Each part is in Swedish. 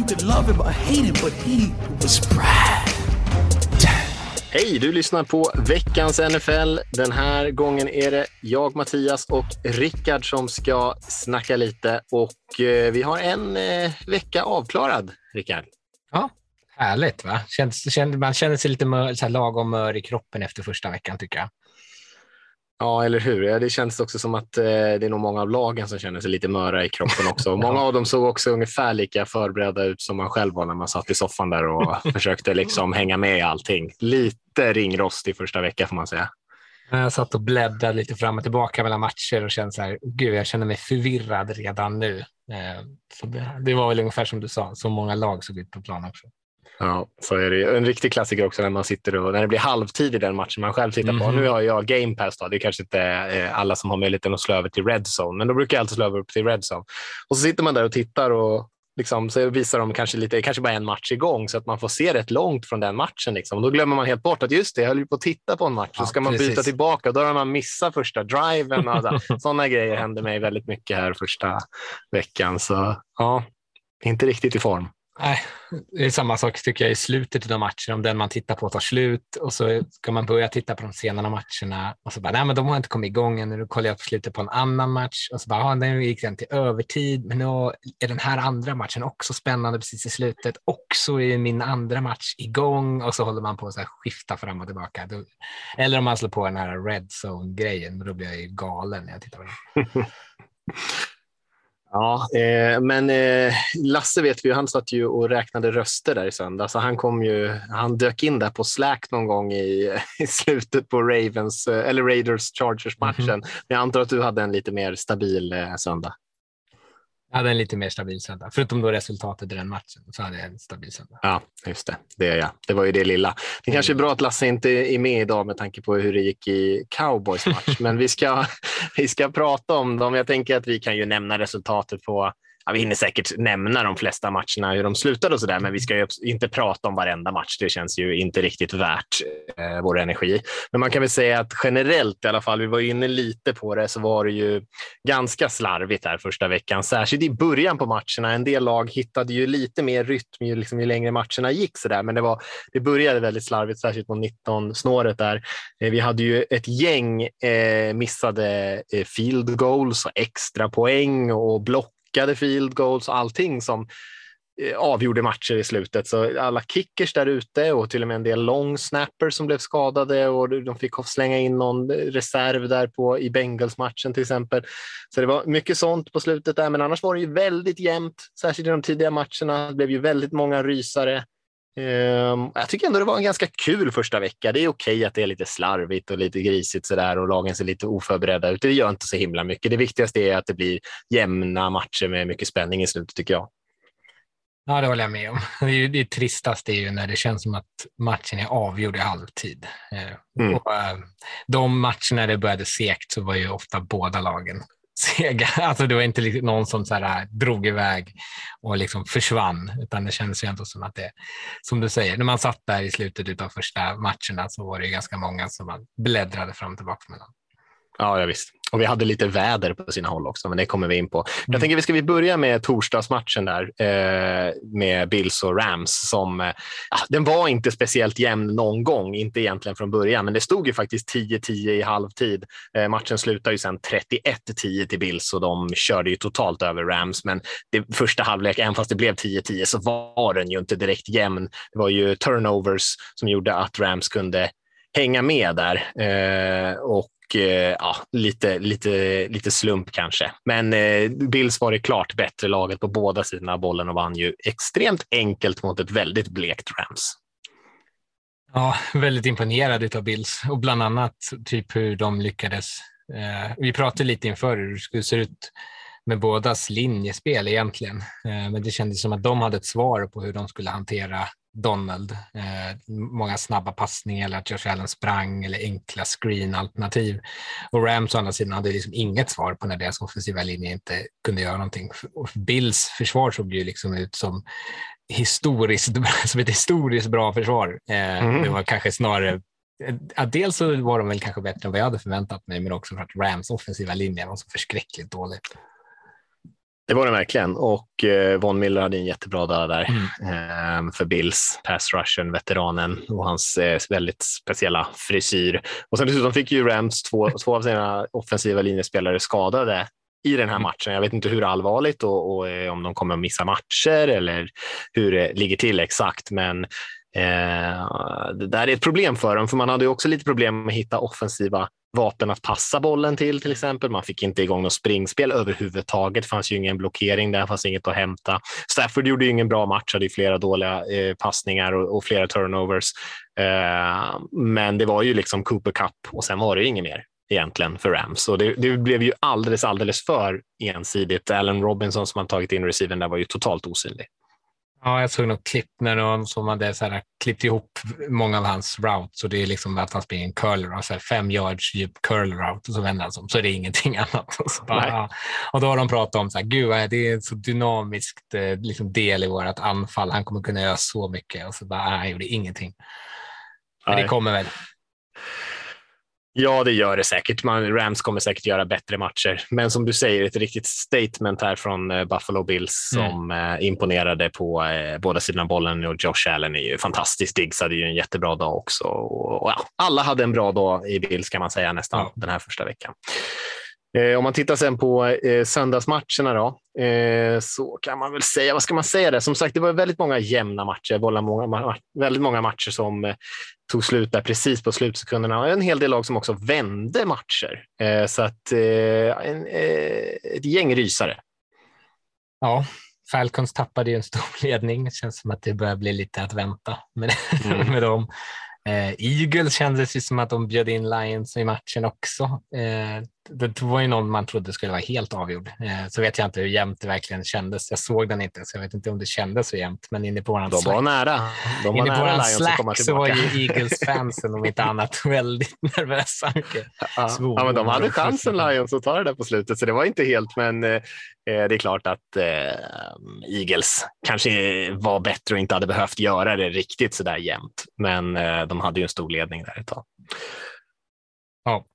You could love him or hate him, but he was Brad. Hej, du lyssnar på veckans NFL. Den här gången är det jag, Mattias och Rickard som ska snacka lite och eh, vi har en eh, vecka avklarad, Rickard. Ja, härligt va? Känns, känns, man känner sig lite mör, så här lagom mör i kroppen efter första veckan tycker jag. Ja, eller hur? Det känns också som att eh, det är nog många av lagen som känner sig lite möra i kroppen också. Många av dem såg också ungefär lika förberedda ut som man själv var när man satt i soffan där och försökte liksom hänga med i allting. Lite ringrostig första vecka får man säga. Jag satt och bläddrade lite fram och tillbaka mellan matcher och kände så här, gud, jag känner mig förvirrad redan nu. Eh, det, det var väl ungefär som du sa, så många lag såg ut på plan också. Ja, så är det En riktig klassiker också när man sitter och när det blir halvtid i den matchen man själv tittar på. Mhm. Nu har jag Game Pass, då. det är kanske inte eh, alla som har möjligheten att slå över till Red Zone, men då brukar jag alltid slå över upp till Red Zone. Och så sitter man där och tittar och liksom, så visar de kanske lite, kanske bara en match igång så att man får se rätt långt från den matchen. Liksom. Och då glömmer man helt bort att just det, jag höll ju på att titta på en match. Så Ja, ska man byta precis. tillbaka och då har man missat första driven. så- Sådana grejer hände mig väldigt mycket här första veckan. Så ja, inte riktigt i form. Nej, det är samma sak tycker jag i slutet av matchen, om den man tittar på tar slut och så ska man börja titta på de senare matcherna och så bara, nej men de har inte kommit igång än, då kollar jag på slutet på en annan match och så bara, ja nu gick den till övertid, men nu är den här andra matchen också spännande precis i slutet, också är min andra match igång och så håller man på att skifta fram och tillbaka. Eller om man slår på den här red zone-grejen, då blir jag ju galen när jag tittar på den. Ja, eh, men eh, Lasse vet vi ju, han satt ju och räknade röster där i söndags. Så han, kom ju, han dök in där på Slack någon gång i, i slutet på Ravens, eh, eller Raiders Chargers-matchen. Mhm. Men jag antar att du hade en lite mer stabil eh, söndag. Jag hade en lite mer stabil söndag, förutom då resultatet i den matchen, så hade jag en stabil söndag. Ja, just det. Det, är jag. det var ju det lilla. Det kanske är bra att Lasse inte är med idag med tanke på hur det gick i Cowboys match. Men vi ska, vi ska prata om dem. Jag tänker att vi kan ju nämna resultatet på Ja, vi hinner säkert nämna de flesta matcherna, hur de slutade och sådär, men vi ska ju inte prata om varenda match. Det känns ju inte riktigt värt eh, vår energi. Men man kan väl säga att generellt i alla fall, vi var inne lite på det, så var det ju ganska slarvigt här första veckan, särskilt i början på matcherna. En del lag hittade ju lite mer rytm ju, liksom, ju längre matcherna gick, så där. men det, var, det började väldigt slarvigt, särskilt på 19-snåret där. Eh, vi hade ju ett gäng eh, missade eh, field goals och extra poäng och block lyckade field goals och allting som eh, avgjorde matcher i slutet. Så alla kickers där ute och till och med en del long snappers som blev skadade och de fick slänga in någon reserv där på, i Bengals-matchen till exempel. Så det var mycket sånt på slutet där, men annars var det ju väldigt jämnt, särskilt i de tidiga matcherna. Det blev ju väldigt många rysare. Um, jag tycker ändå det var en ganska kul första vecka. Det är okej att det är lite slarvigt och lite grisigt sådär och lagen ser lite oförberedda ut. Det gör inte så himla mycket. Det viktigaste är att det blir jämna matcher med mycket spänning i slutet tycker jag. Ja, det håller jag med om. Det, är det tristaste är ju när det känns som att matchen är avgjord i halvtid. Eh, Mm. Och, eh, de matcherna det började segt så var ju ofta båda lagen sega. Alltså det var inte liksom någon som så här, äh, drog iväg och liksom försvann, utan det kändes ju ändå som att det, som du säger, när man satt där i slutet av första matcherna så var det ju ganska många som man bläddrade fram och tillbaka mellan. Ja, ja visst. Och vi hade lite väder på sina håll också, men det kommer vi in på. Mm. Jag tänker vi ska vi börja med torsdagsmatchen där eh, med Bills och Rams. Som, eh, den var inte speciellt jämn någon gång, inte egentligen från början, men det stod ju faktiskt 10-10 i halvtid. Eh, matchen slutade ju sen 31-10 till Bills och de körde ju totalt över Rams. Men det, första halvlek, även fast det blev 10-10, så var den ju inte direkt jämn. Det var ju turnovers som gjorde att Rams kunde hänga med där. Eh, och Eh, ja, lite, lite, lite slump kanske. Men eh, Bills var det klart bättre laget på båda sidorna av bollen och vann ju extremt enkelt mot ett väldigt blekt Rams. Ja, väldigt imponerad av Bills och bland annat typ hur de lyckades. Eh, vi pratade lite inför hur det skulle se ut med bådas linjespel egentligen. Eh, men det kändes som att de hade ett svar på hur de skulle hantera Donald. Eh, många snabba passningar eller att Josh Allen sprang eller enkla screen-alternativ. Och Rams å andra sidan hade liksom inget svar på när deras offensiva linje inte kunde göra någonting. Bills försvar såg ju liksom ut som historiskt, som ett historiskt bra försvar. Eh, mm. Det var kanske snarare dels så var de väl kanske bättre än vad jag hade förväntat mig, men också för att Rams offensiva linje var så förskräckligt dålig. Det var det verkligen och eh, Von Miller hade en jättebra dag där mm. eh, för Bills, pass rushen, veteranen och hans eh, väldigt speciella frisyr. Och sen dessutom fick ju Rams två, två av sina offensiva linjespelare skadade i den här mm. matchen. Jag vet inte hur allvarligt och, och eh, om de kommer att missa matcher eller hur det ligger till exakt, men Eh, det där är ett problem för dem, för man hade ju också lite problem med att hitta offensiva vapen att passa bollen till till exempel. Man fick inte igång något springspel överhuvudtaget. Det fanns ju ingen blockering där, fanns inget att hämta. Stafford gjorde ju ingen bra match, hade ju flera dåliga eh, passningar och, och, flera turnovers. Eh, men det var ju liksom Cooper Cup och sen var det ju inget mer egentligen för Rams. Och det, det, blev ju alldeles, alldeles för ensidigt. Allen Robinson som man tagit in receiven där var ju totalt osynlig. Ja, jag såg något klipp när de som hade så här, klippt ihop många av hans routes och det är liksom att han springer en curler, alltså fem yards djup curl route och så vänder han sig om så är det ingenting annat. Och, så bara, ja. och då har de pratat om så här, gud det är en så dynamiskt eh, liksom, del i vårt anfall. Han kommer kunna göra så mycket och så bara, han gjorde ingenting. Men nej. det kommer väl. Ja, det gör det säkert. Man, Rams kommer säkert göra bättre matcher. Men som du säger, ett riktigt statement här från eh, Buffalo Bills mm. som mm. imponerade på eh, båda sidorna bollen och Josh Allen är ju fantastisk. Diggs hade ju en jättebra dag också. Och ja, alla hade en bra dag i Bills kan man säga nästan ja. den här första veckan. Eh, om man tittar sen på eh, söndagsmatcherna då, eh, så kan man väl säga, vad ska man säga där? Som sagt, det var väldigt många jämna matcher, många, väldigt många matcher som eh, tog slut där precis på slutsekunderna. En hel del lag som också vände matcher. Eh, så att eh, en, ett gäng rysare. Ja, Falcons tappade ju en stor ledning. Det känns som att det börjar bli lite att vänta med, mm. med dem. Eh, Eagles kändes ju som att de bjöd in Lions i matchen också. Eh, det var ju någon man trodde skulle vara helt avgjord. Eh, så vet jag inte hur jämnt det verkligen kändes. Jag såg den inte, så jag vet inte om det kändes så jämnt. Men inne på våran De var nära. De var inne på våran Slack så var ju Eagles-fansen om inte annat väldigt nervösa. Ja, ja, men de hade chansen Lions att ta det där på slutet, så det var inte helt. Men eh, det är klart att eh, Eagles kanske var bättre och inte hade behövt göra det riktigt så där jämnt. Men eh, de hade ju en stor ledning där ett tag. Ja,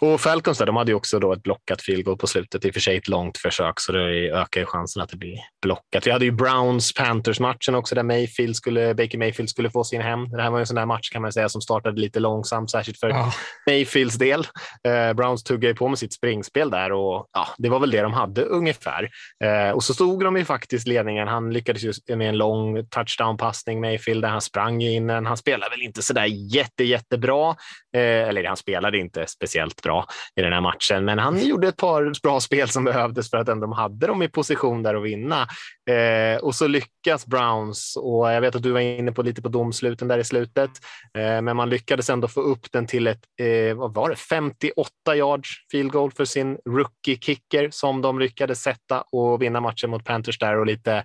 och Falcons där, de hade ju också då ett blockat field goal på slutet, i och för sig ett långt försök, så det ökar ju chansen att det blir blockat. Vi hade ju Browns-Panthers-matchen också där Mayfield skulle, Baker Mayfield skulle få sin hem. Det här var en sån där match kan man säga som startade lite långsamt, särskilt för ja. Mayfields del. Eh, Browns tuggade på med sitt springspel där och ja, det var väl det de hade ungefär. Eh, och så stod de ju faktiskt ledningen. Han lyckades ju med en lång touchdown-passning, Mayfield, där han sprang in den. Han spelade väl inte så där jätte, jättebra, Eh, eller han spelade inte speciellt bra i den här matchen. Men han gjorde ett par bra spel som behövdes för att ändå de hade dem i position där att vinna. Eh, och så lyckas Browns och jag vet att du var inne på lite på domsluten där i slutet, eh, men man lyckades ändå få upp den till ett, eh, vad var det, 58 yards field goal för sin rookie kicker som de lyckades sätta och vinna matchen mot Panthers där och lite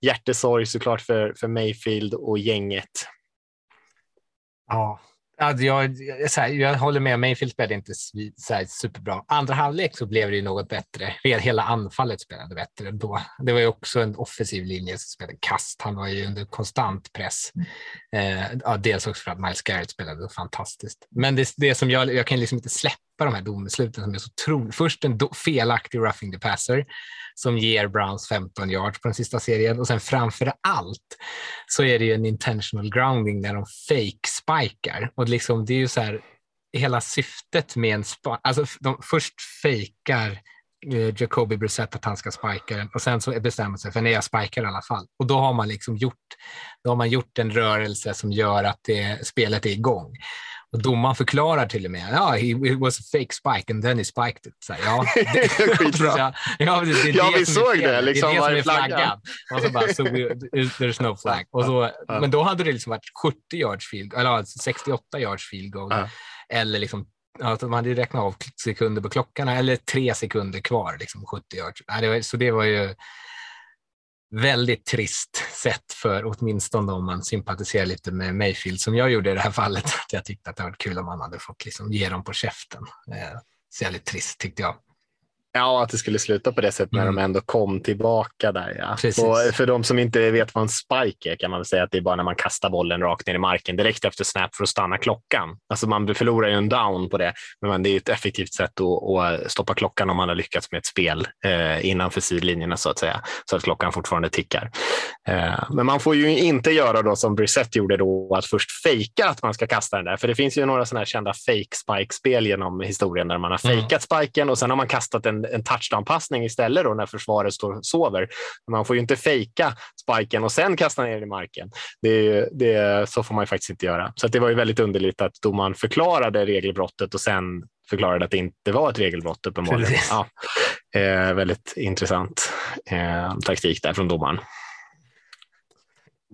hjärtesorg såklart för, för Mayfield och gänget. Ja, Alltså jag, här, jag håller med, Mayfield spelade inte så här, superbra. Andra halvlek så blev det ju något bättre. Hela anfallet spelade bättre då. Det var ju också en offensiv linje som spelade kast. Han var ju under konstant press. Eh, ja, dels också för att Miles Garrett spelade fantastiskt. Men det, det som jag, jag kan liksom inte släppa de här domsluten som är så otroligt. Först en felaktig roughing the passer som ger Browns 15 yards på den sista serien och sen framför allt så är det ju en intentional grounding när de fake spikar och liksom det är ju så här hela syftet med en spike, alltså de först fejkar eh, Jacoby Brissett att han ska spika den och sen så bestämmer sig för nej, jag spikar i alla fall. Och då har man liksom gjort, då har man gjort en rörelse som gör att det, spelet är igång. Och domaren förklarar till och med, ja, it was a fake spike and then he spiked it. Så, ja, det, Skitbra. ja, ja, det, det ja vi såg det. Liksom, det är det som är flaggan. Och så bara, so we, there's no flag. Och så, men då hade det liksom varit 70 yards field, eller 68 yards field goal. Eller liksom ja, de hade räknat av sekunder på klockan, eller tre sekunder kvar, liksom 70 yards. Ja, det var, så det var ju väldigt trist sätt för åtminstone om man sympatiserar lite med Mayfield som jag gjorde i det här fallet. Att jag tyckte att det var kul om man hade fått liksom ge dem på käften. Eh, så jävligt trist tyckte jag. Ja, att det skulle sluta på det sättet när Mm. de ändå kom tillbaka där. Ja. Precis. Och för de som inte vet vad en spike är kan man väl säga att det är bara när man kastar bollen rakt ner i marken direkt efter snap för att stanna klockan. Alltså man förlorar ju en down på det, men det är ett effektivt sätt att, stoppa klockan om man har lyckats med ett spel eh, innanför sidlinjerna så att säga, så att klockan fortfarande tickar. Eh, men man får ju inte göra då som Brissett gjorde då, att först fejka att man ska kasta den där, för det finns ju några sådana här kända fake spike-spel genom historien där man har Mm. fejkat spiken och sen har man kastat en, en touchdown-passning istället då när försvaret står och sover. Man får ju inte fejka spiken och sen kasta ner den i marken. Det, det, så får man ju faktiskt inte göra. Så det var ju väldigt underligt att domaren förklarade regelbrottet och sen förklarade att det inte var ett regelbrott uppenbarligen. Ja, eh, väldigt intressant eh, taktik där från domaren.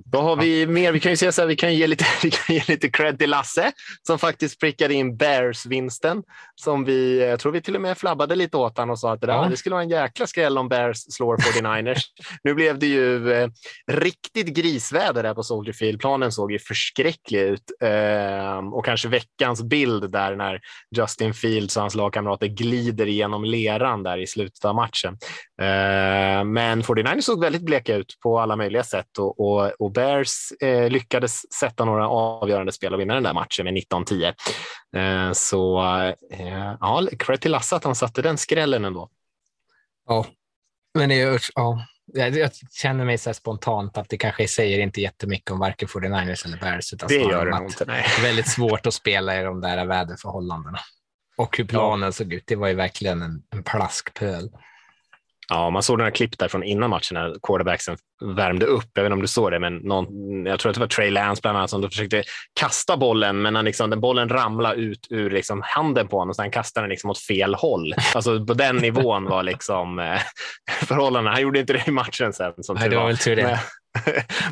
Då har vi mer. Vi kan ju säga så här, vi kan ge lite, vi kan ge lite cred till Lasse som faktiskt prickade in Bears-vinsten. Som vi, jag tror vi till och med flabbade lite åt honom och sa att det, där, Ja. det skulle vara en jäkla skräll om Bears slår 49ers. nu blev det ju eh, riktigt grisväder där på Soldier Field. Planen såg ju förskräcklig ut eh, och kanske veckans bild där när Justin Fields och hans lagkamrater glider igenom leran där i slutet av matchen. Eh, men 49ers såg väldigt bleka ut på alla möjliga sätt och, och, och Bears eh, lyckades sätta några avgörande spel och vinna den där matchen med 19-10. Eh, så eh, ja, cred till Lasse att han satte den skrällen ändå. Ja, men det är, ja, jag, känner mig så här spontant att det kanske säger inte jättemycket om varken 49ers eller Bears. Utan Det gör det nog inte. Nej. Det är väldigt svårt att spela i de där väderförhållandena. Och hur planen såg ut, det var ju verkligen en, en plaskpöl. Ja, man såg några klipp där från innan matchen när quarterbacksen värmde upp. Jag vet inte om du såg det, men någon, jag tror att det var Trey Lance bland annat som försökte kasta bollen, men han liksom, den bollen ramlade ut ur liksom handen på honom och sen kastade den liksom åt fel håll. Alltså på den nivån var liksom eh, förhållandena. Han gjorde inte det i matchen sen. Som Nej, det var var. väl tur det.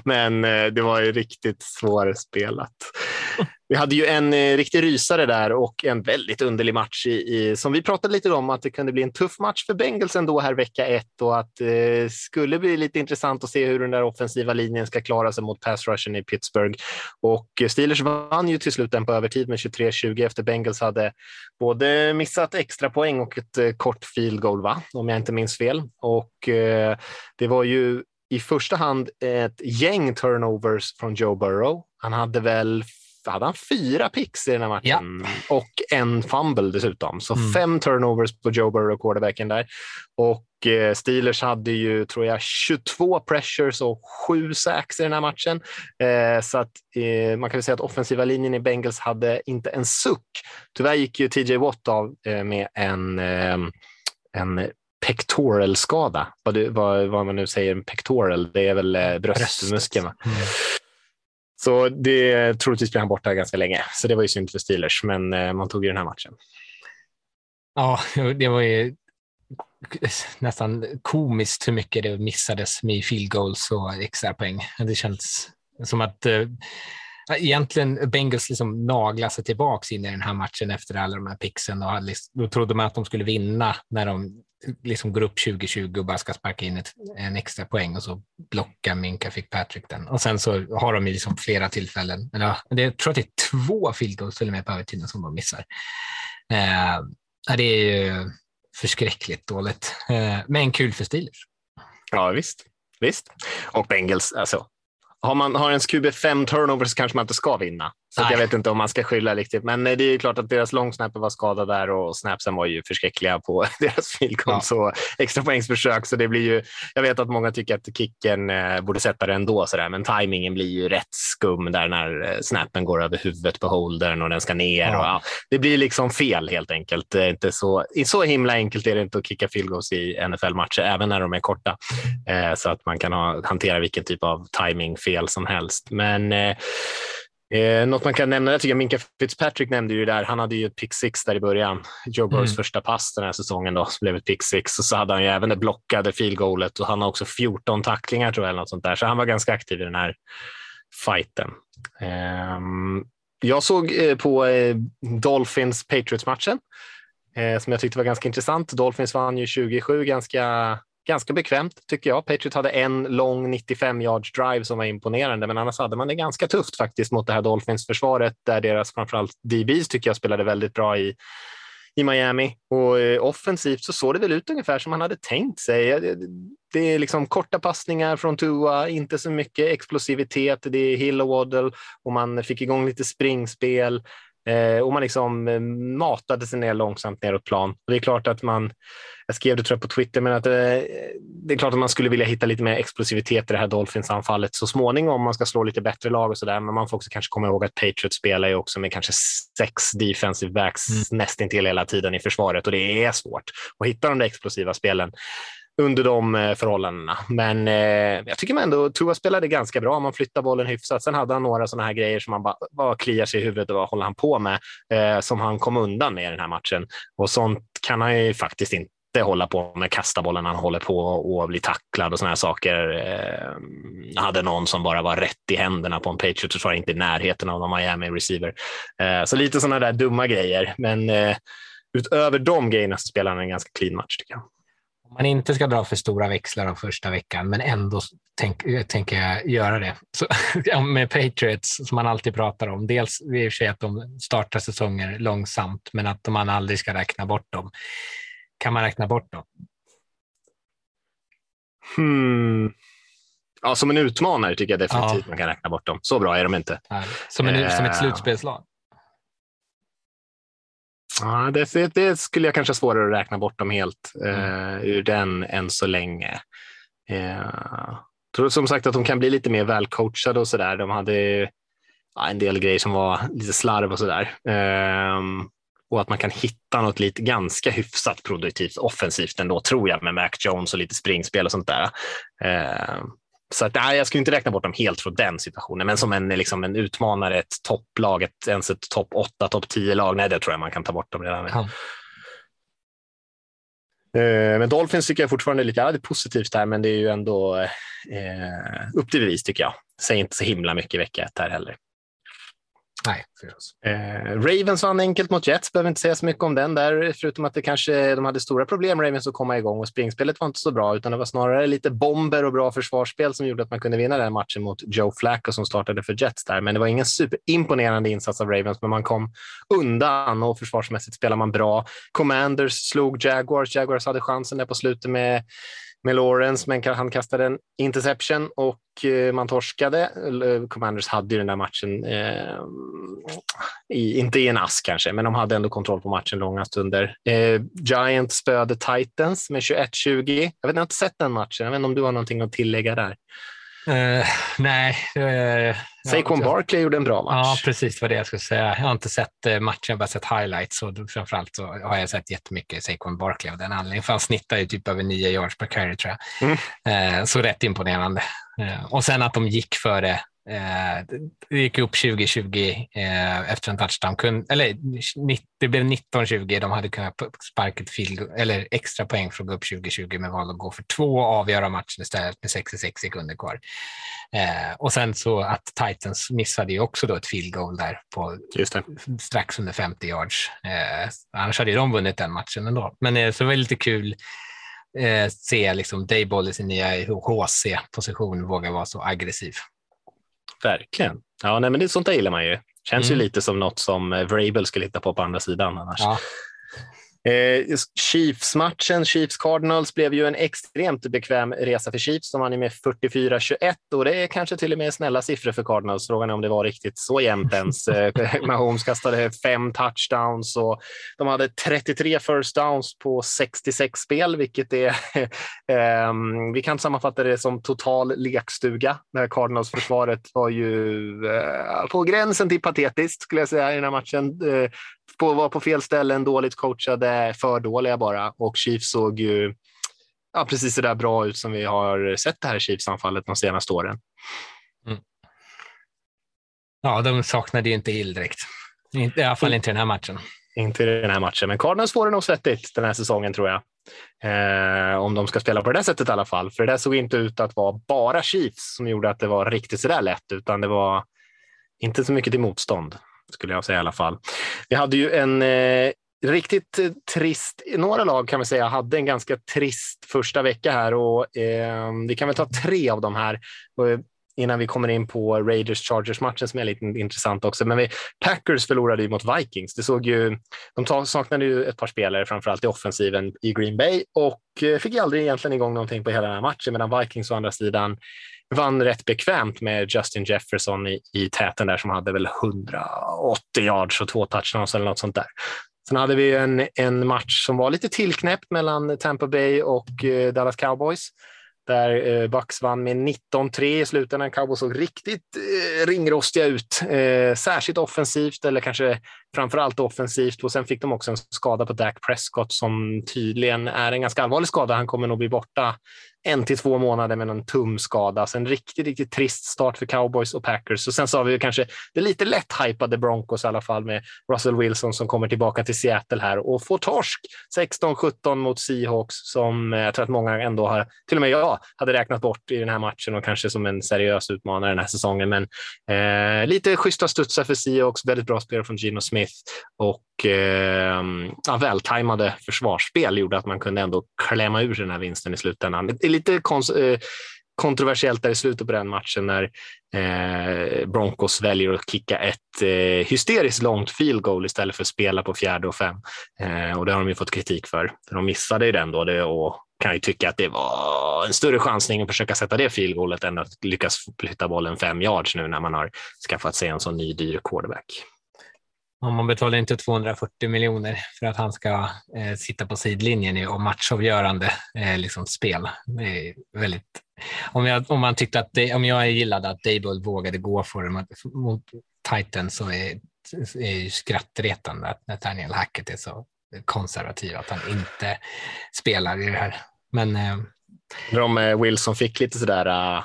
Men, men eh, det var ju riktigt svårspelat. Vi hade ju en eh, riktig rysare där och en väldigt underlig match i, i, som vi pratade lite om att det kunde bli en tuff match för Bengals ändå här vecka ett och att det eh, skulle bli lite intressant att se hur den där offensiva linjen ska klara sig mot pass rushen i Pittsburgh. Och Steelers vann ju till slut den på övertid med 23-20 efter Bengals hade både missat extra poäng och ett eh, kort field goal, va? om jag inte minns fel. Och eh, det var ju i första hand ett gäng turnovers från Joe Burrow. Han hade väl hade han fyra picks i den här matchen och en fumble dessutom. Så Mm. fem turnovers på Joe Burrow, quarterbacken där. Och eh, Steelers hade ju, tror jag, 22 pressures och sju sacks i den här matchen. Eh, så att eh, man kan väl säga att offensiva linjen i Bengals hade inte en suck. Tyvärr gick ju TJ Watt av med en, en pectoral-skada. Vad, du- vad, vad man nu säger, pectoral, det är väl bröstmuskeln. va? Mm. Så det, troligtvis blir han borta ganska länge. Så det var ju synd för Steelers, men eh, man tog ju den här matchen. Ja, det var ju nästan komiskt hur mycket det missades med field goals och extra poäng. Det känns som att eh, egentligen Bengals liksom naglade sig tillbaka in i den här matchen efter alla de här pixen och hade, liksom- då trodde man att de skulle vinna när de liksom går upp 2020 och bara ska sparka in ett, en extra poäng och så blockar Minka Fitzpatrick den. Och sen så har de ju liksom flera tillfällen, eller det, jag tror att det är två field goals till och med på övertiden som de missar. Eh, det är ju förskräckligt dåligt, eh, men kul för Steelers. Ja, visst. visst. Och Bengals, alltså. Har man har ens QB5 turnovers så kanske man inte ska vinna. Så jag vet inte om man ska skylla riktigt. Men eh, det är ju klart att deras långsnapper var skadade där och snapsen var ju förskräckliga på deras goals och extra poängsförsök. Så det blir ju, jag vet att många tycker att kicken eh, borde sätta det ändå, så där, men tajmingen blir ju rätt skum där när eh, snappen går över huvudet på holdern och den ska ner. Ja. Och, ja, det blir liksom fel helt enkelt. Inte så, så himla enkelt är det inte att kicka field goals i NFL-matcher, även när de är korta. Eh, så att man kan ha, hantera vilken typ av timingfel som helst. Men eh, Eh, något man kan nämna, jag tycker Minka Fitzpatrick nämnde ju där, han hade ju ett pick six där i början. Joe Burrows Mm. första pass den här säsongen då, som blev ett pick six. Och så hade han ju även det blockade field goalet och han har också 14 tacklingar tror jag, eller något sånt där. Så han var ganska aktiv i den här fighten. Ehm, Jag såg eh, på eh, Dolphins Patriots-matchen eh, som jag tyckte var ganska intressant. Dolphins vann ju 27 ganska, ganska bekvämt tycker jag. Patriot hade en lång 95 yards drive som var imponerande, men annars hade man det ganska tufft faktiskt mot det här Dolphins försvaret där deras framförallt DBs tycker jag spelade väldigt bra i i Miami och eh, offensivt så såg det väl ut ungefär som man hade tänkt sig. Det, det är liksom korta passningar från Tua, inte så mycket explosivitet. Det är Hill och Waddle och man fick igång lite springspel. Eh, och man liksom eh, matade sig ner långsamt neråt plan. Och det är klart att man, jag skrev det tror jag på Twitter, men att eh, det är klart att man skulle vilja hitta lite mer explosivitet i det här Dolphins-anfallet så småningom om man ska slå lite bättre lag och sådär. Men man får också kanske komma ihåg att Patriots spelar ju också med kanske sex defensive backs mm. nästintill hela tiden i försvaret och det är svårt att hitta de där explosiva spelen under de eh, förhållandena. Men eh, jag tycker ändå Tua spelade ganska bra. Man flyttar bollen hyfsat. Sen hade han några sådana här grejer som man bara, bara kliar sig i huvudet och vad håller han på med? Eh, som han kom undan med i den här matchen. Och sånt kan han ju faktiskt inte hålla på med kasta bollen han håller på och bli tacklad och såna här saker. Eh, hade någon som bara var rätt i händerna på en Patriots var inte i närheten av någon Miami receiver. Eh, så lite sådana där dumma grejer, men eh, utöver de grejerna så spelar han en ganska clean match tycker jag. Om man inte ska dra för stora växlar av första veckan, men ändå tänker tänk jag göra det. Så, med Patriots, som man alltid pratar om, dels i och för sig att de startar säsonger långsamt, men att man aldrig ska räkna bort dem. Kan man räkna bort dem? Hmm. Ja, som en utmanare tycker jag definitivt ja. man kan räkna bort dem. Så bra är de inte. Som, en, som ett eh. slutspelslag? Ja, det, det, skulle jag kanske ha svårare att räkna bort dem helt eh, ur den än så länge. Eh, tror som sagt att de kan bli lite mer välcoachade och så där. De hade ja, en del grejer som var lite slarv och så där. Eh, och att man kan hitta något lite ganska hyfsat produktivt offensivt ändå tror jag med Mac Jones och lite springspel och sånt där. Eh, så att, nej, jag skulle inte räkna bort dem helt från den situationen, men som en, liksom en utmanare, ett topplag, ett, ens ett topp 8, topp 10-lag, nej, det tror jag man kan ta bort dem redan. Ja. Eh, men Dolphins tycker jag fortfarande är lite ja, det är positivt där, men det är ju ändå eh, upp till bevis tycker jag. Säger inte så himla mycket vecka ett här heller. Nej, eh, Ravens vann enkelt mot Jets, behöver inte säga så mycket om den där, förutom att det kanske, de hade stora problem, Ravens, att komma igång och springspelet var inte så bra, utan det var snarare lite bomber och bra försvarsspel som gjorde att man kunde vinna den matchen mot Joe Flacco som startade för Jets där. Men det var ingen superimponerande insats av Ravens, men man kom undan och försvarsmässigt spelade man bra. Commanders slog Jaguars. Jaguars hade chansen där på slutet med med Lawrence, men han kastade en interception och eh, man torskade. Eh, Commanders hade ju den där matchen, eh, i, inte i en ask kanske, men de hade ändå kontroll på matchen långa stunder. Eh, Giants spöade Titans med 21-20. Jag, vet, jag har inte sett den matchen, jag vet inte om du har någonting att tillägga där. Uh, nej. Uh, Saquon ja, Barkley gjorde en bra match. Ja, precis vad det jag skulle säga. Jag har inte sett uh, matchen, jag har bara sett highlights och framförallt så har jag sett jättemycket Saquon Barkley av den anledningen. För han snittar ju typ över nio yards per carry tror jag. Mm. så rätt imponerande. och sen att de gick före Eh, det gick upp 2020 eh, efter en touchdown. Kun, eller det blev 19-20. De hade kunnat sparka ett field, eller extra poäng för att gå upp 2020 men valde att gå för två och avgöra matchen istället med 66 sekunder kvar. Eh, och sen så att Titans missade ju också då ett field goal där på strax under 50 yards. Eh, annars hade de vunnit den matchen ändå. Men eh, så det var lite kul eh, se liksom Dayball i sin nya HC-position våga vara så aggressiv. Verkligen. Ja, nej, men det, sånt där gillar man ju. Känns mm. ju lite som något som eh, Vrabel skulle hitta på på andra sidan annars. Ja. Eh, Chiefs-matchen, Chiefs-Cardinals, blev ju en extremt bekväm resa för Chiefs. De vann med 44-21 och det är kanske till och med snälla siffror för Cardinals. Frågan är om det var riktigt så jämnt ens. Eh, Mahomes kastade fem touchdowns och de hade 33 first downs på 66 spel, vilket är... eh, vi kan sammanfatta det som total lekstuga. Det här Cardinals-försvaret var ju eh, på gränsen till patetiskt skulle jag säga i den här matchen. På, var på fel ställen, dåligt coachade, för dåliga bara. Och Chiefs såg ju ja, precis så där bra ut som vi har sett det här Chiefs-anfallet de senaste åren. Mm. Ja, de saknade ju inte Hill direkt. I alla fall inte i den här matchen. Inte i den här matchen, men Cardinals får det nog svettigt den här säsongen tror jag. Eh, om de ska spela på det där sättet i alla fall. För det där såg inte ut att vara bara Chiefs som gjorde att det var riktigt så där lätt, utan det var inte så mycket till motstånd skulle jag säga i alla fall. Vi hade ju en eh, riktigt eh, trist, några lag kan vi säga hade en ganska trist första vecka här och eh, vi kan väl ta tre av de här eh, innan vi kommer in på Raiders-Chargers-matchen som är lite intressant också. Men vi, Packers förlorade ju mot Vikings. Det såg ju, de saknade ju ett par spelare, framförallt i offensiven i Green Bay och eh, fick fick aldrig egentligen igång någonting på hela den här matchen, medan Vikings å andra sidan vann rätt bekvämt med Justin Jefferson i, i täten där som hade väl 180 yards och två touchdowns eller något sånt där. Sen hade vi en, en match som var lite tillknäppt mellan Tampa Bay och eh, Dallas Cowboys där eh, Bucks vann med 19-3 i slutändan. Cowboys såg riktigt eh, ringrostiga ut, eh, särskilt offensivt eller kanske framför allt offensivt. Och sen fick de också en skada på Dak Prescott som tydligen är en ganska allvarlig skada. Han kommer nog bli borta en till två månader med en tumskada. Så en riktigt, riktigt trist start för cowboys och Packers. Och sen så har vi kanske det lite lätt hypade Broncos i alla fall med Russell Wilson som kommer tillbaka till Seattle här och får torsk 16-17 mot Seahawks som eh, jag tror att många ändå har, till och med jag, hade räknat bort i den här matchen och kanske som en seriös utmanare den här säsongen. Men eh, lite schyssta studsar för Seahawks, väldigt bra spel från Gino Smith och eh, ja, vältajmade försvarsspel gjorde att man kunde ändå klämma ur den här vinsten i slutändan. Det är lite eh, kontroversiellt där i slutet på den matchen när eh, Broncos väljer att kicka ett eh, hysteriskt långt field goal istället för att spela på fjärde och fem. Eh, och det har de ju fått kritik för. för de missade ju den då det, och kan ju tycka att det var en större chansning att försöka sätta det field goalet än att lyckas flytta bollen fem yards nu när man har skaffat sig en sån ny dyr quarterback. Om man betalar inte 240 miljoner för att han ska eh, sitta på sidlinjen och matchavgörande eh, liksom spel. Det är väldigt, om, jag, om man tyckte att det, om jag gillade att Dable vågade gå för det mot Titan så är, är ju skrattretande att Nathaniel Hackett är så konservativ att han inte spelar i det här. Men eh, om eh, Wilson fick lite sådär, uh,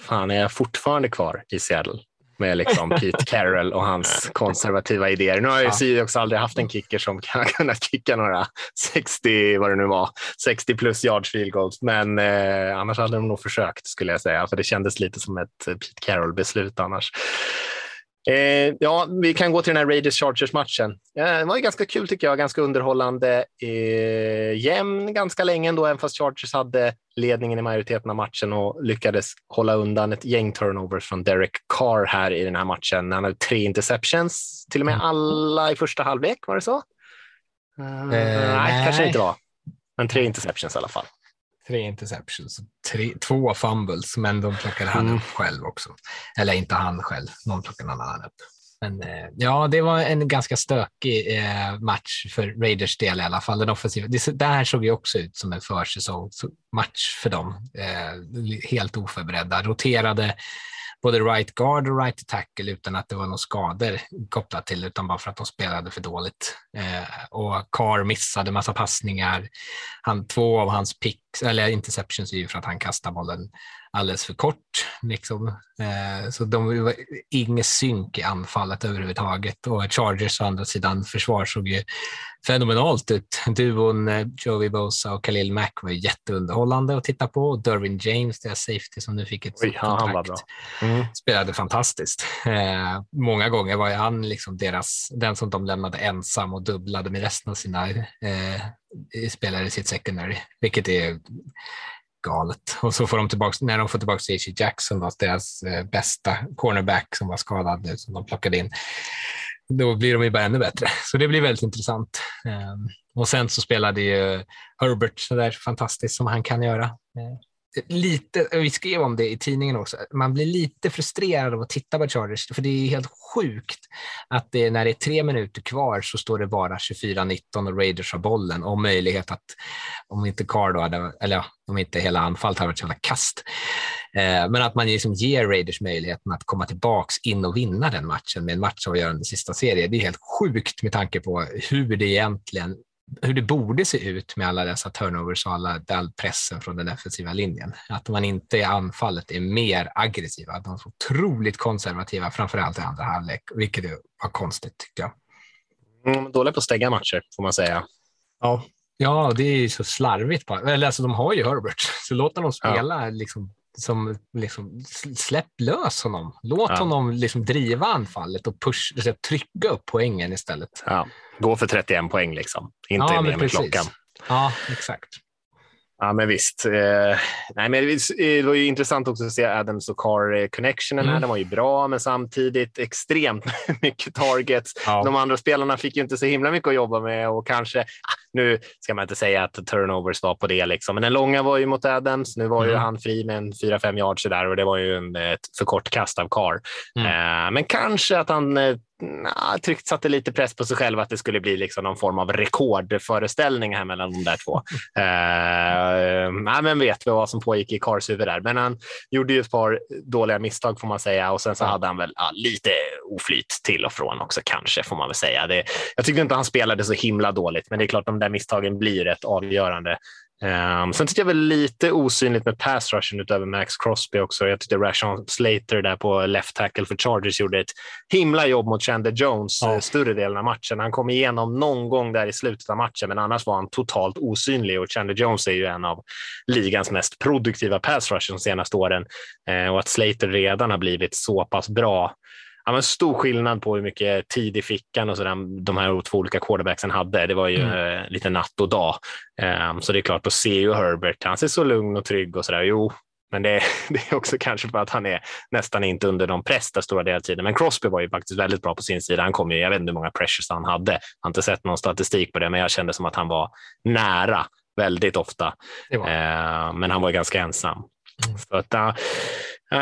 fan är jag fortfarande kvar i Seattle? Med liksom Pete Carroll och hans konservativa idéer. Nu har ju ja. Seahawks aldrig haft en kicker som kan kunnat kicka några 60, vad det nu var, 60 plus yards field goals, men eh, annars hade de nog försökt skulle jag säga, för det kändes lite som ett Pete Carroll-beslut annars. Eh, ja, vi kan gå till den här Raiders Chargers matchen. Eh, det var ganska kul tycker jag, ganska underhållande. Eh, jämn ganska länge ändå, även fast Chargers hade ledningen i majoriteten av matchen och lyckades hålla undan ett gäng turnovers från Derek Carr här i den här matchen. Han hade tre interceptions, till och med mm. alla i första halvlek, var det så? Nej, nej, kanske inte var. Men tre interceptions i alla fall tre interceptions, tre, två fumbles, men de plockade han mm. upp själv också. Eller inte han själv, någon plockade någon annan upp. Men eh, ja, det var en ganska stökig eh, match för Raiders del i alla fall. Den offensiva. Det, det här såg ju också ut som en försäsongsmatch för dem. Eh, helt oförberedda, roterade både right guard och right tackle utan att det var några skador kopplat till, utan bara för att de spelade för dåligt. Eh, och Carr missade massa passningar. Han, två av hans picks, eller interceptions är ju för att han kastade bollen alldeles för kort. Liksom. Eh, så de var ingen synk i anfallet överhuvudtaget. Och Chargers å andra sidan försvar såg ju fenomenalt ut. Duon eh, Joey Bosa och Khalil Mack var jätteunderhållande att titta på. Och Dervin James, deras safety som nu fick ett Oj, kontrakt, mm. spelade fantastiskt. Eh, många gånger var han liksom deras, den som de lämnade ensam och dubblade med resten av sina eh, spelare i sitt secondary, vilket är galet. Och så får de tillbaka, när de får tillbaka J.C. Jackson, då, deras eh, bästa cornerback som var skadad nu, som de plockade in, då blir de ju bara ännu bättre. Så det blir väldigt intressant. Um, och sen så spelade ju Herbert så där fantastiskt som han kan göra. Eh, Lite, vi skrev om det i tidningen också, man blir lite frustrerad av att titta på Chargers, för det är helt sjukt att det, när det är tre minuter kvar så står det bara 24-19 och Raiders har bollen och möjlighet att, om inte Carr då hade, eller om inte hela anfallet hade varit så jävla kast, eh, men att man liksom ger Raiders möjligheten att komma tillbaks in och vinna den matchen med en matchavgörande sista serie. Det är helt sjukt med tanke på hur det egentligen hur det borde se ut med alla dessa turnovers och alla, all pressen från den defensiva linjen. Att man inte i anfallet är mer aggressiva. De är så otroligt konservativa, framförallt i andra halvlek, vilket var konstigt tyckte jag. Mm, dåliga på att stänga matcher, får man säga. Ja, ja det är så slarvigt. Eller alltså, de har ju Herbert, så låt dem spela ja. liksom, som liksom, släpp lös honom. Låt Ja. honom liksom driva anfallet och push, alltså, trycka upp poängen istället. Ja, gå för 31 poäng liksom. Inte Ja, ner med klockan. Ja, exakt. Ja, men visst. Eh, nej, men det det var ju intressant också att se Adams och Carr-connectionen här. Mm. Den var ju bra, men samtidigt extremt mycket targets. Ja. De andra spelarna fick ju inte så himla mycket att jobba med och kanske, ah, nu ska man inte säga att turnovers var på det, liksom. men den långa var ju mot Adams. Nu var ju Mm. han fri med en 4-5 yards där och det var ju en, ett för kort kast av Carr. Mm. Eh, men kanske att han eh, nah, tryckt, satte lite press på sig själv att det skulle bli liksom någon form av rekordföreställning här mellan de där två. Eh, nej, men vet vi vad som pågick i Cars huvud där. Men han gjorde ju ett par dåliga misstag får man säga och sen så Ja. hade han väl ja, lite oflyt till och från också kanske får man väl säga. Det, jag tyckte inte han spelade så himla dåligt, men det är klart de där misstagen blir rätt avgörande. Um, sen tyckte jag väl lite osynligt med pass rushen utöver Max Crosby också. Jag tyckte Rashon Slater där på left tackle för Chargers gjorde ett himla jobb mot Chandler Jones Ja. eh, större delen av matchen. Han kom igenom någon gång där i slutet av matchen, men annars var han totalt osynlig och Chandler Jones är ju en av ligans mest produktiva pass rush de senaste åren eh, och att Slater redan har blivit så pass bra Ja, men stor skillnad på hur mycket tid i fickan och så där, de här två olika quarterbacksen hade. Det var ju Mm. eh, lite natt och dag. Eh, så det är klart, ser ju Herbert, han ser så lugn och trygg och sådär. Jo, men det, det är också kanske för att han är nästan inte under någon press där stora delar av tiden. Men Crosby var ju faktiskt väldigt bra på sin sida. Han kom ju, jag vet inte hur många pressures han hade. Jag har inte sett någon statistik på det, men jag kände som att han var nära väldigt ofta. Eh, men han var ganska ensam. Mm. Så att, ja,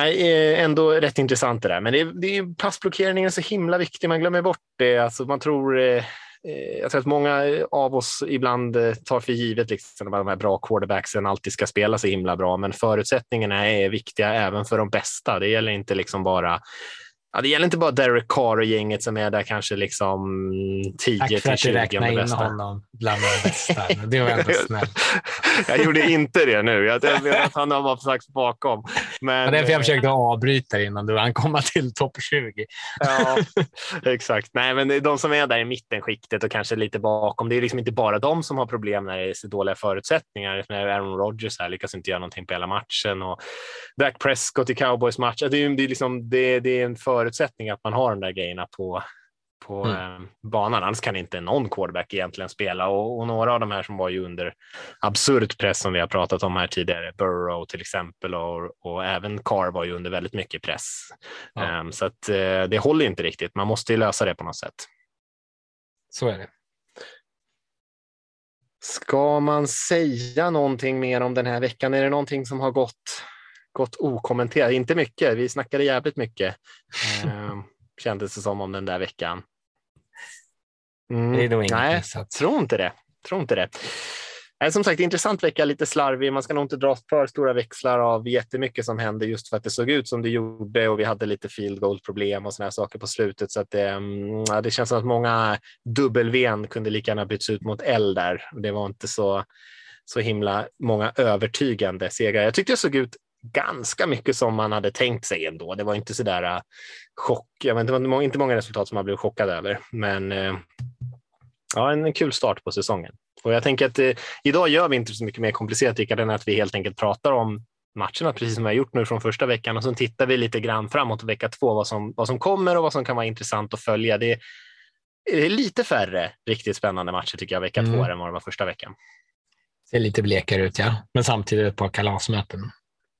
eh, ändå rätt intressant det där. Men det, det är, passblockeringen är så himla viktig. Man glömmer bort det. Alltså, man tror, eh, eh jag tror att många av oss ibland eh, tar för givet liksom, att de här bra quarterbacksen alltid ska spela så himla bra. Men förutsättningarna är viktiga även för de bästa. Det gäller inte liksom bara Ja, det gäller inte bara Derek Carr och gänget som är där kanske liksom 10 Tack för till att du 20 om räknade in bästa. honom bland de bästa. Det var ändå snällt. jag gjorde inte det nu. Jag vet att han var strax bakom. Men, var därför jag eh, försökte avbryta innan du hann komma till topp 20. Ja, exakt. Nej, men de som är där i mittenskiktet och kanske lite bakom. Det är liksom inte bara de som har problem när det är så dåliga förutsättningar. När Aaron Rodgers här lyckas inte göra någonting på hela matchen och Dak Prescott i Cowboys match. Det är, det är, liksom, det, det är en förutsättning att man har de där grejerna på på Mm. eh, banan. Annars kan inte någon quarterback egentligen spela och, och några av de här som var ju under absurd press som vi har pratat om här tidigare, Burrow till exempel och, och även Carr var ju under väldigt mycket press. Ja. Ehm, så att eh, det håller inte riktigt. Man måste ju lösa det på något sätt. Så är det. Ska man säga någonting mer om den här veckan? Är det någonting som har gått, gått okommenterat? Inte mycket. Vi snackade jävligt mycket. Ehm, kändes det som om den där veckan. Mm, Det är nog inget nej, missat. tror inte det. Tror inte det. Nej, som sagt, intressant vecka, lite slarvig. Man ska nog inte dra för stora växlar av jättemycket som hände just för att det såg ut som det gjorde och vi hade lite field goal problem och såna här saker på slutet. Så att det, mm, ja, det känns som att många W kunde lika gärna byts ut mot L där. Det var inte så, så himla många övertygande segrar. Jag tyckte det såg ut ganska mycket som man hade tänkt sig ändå. Det var inte så där äh, chock. Jag vet, inte, det var inte många resultat som man blev chockad över, men eh, ja, en kul start på säsongen. Och jag tänker att eh, idag gör vi inte så mycket mer komplicerat, Rickard, än att vi helt enkelt pratar om matcherna, precis som vi har gjort nu från första veckan och så tittar vi lite grann framåt vecka två, vad som, vad som kommer och vad som kan vara intressant att följa. Det är lite färre riktigt spännande matcher tycker jag vecka Mm. två än vad det var första veckan. Ser lite blekare ut, ja. Men samtidigt ett par kalasmöten.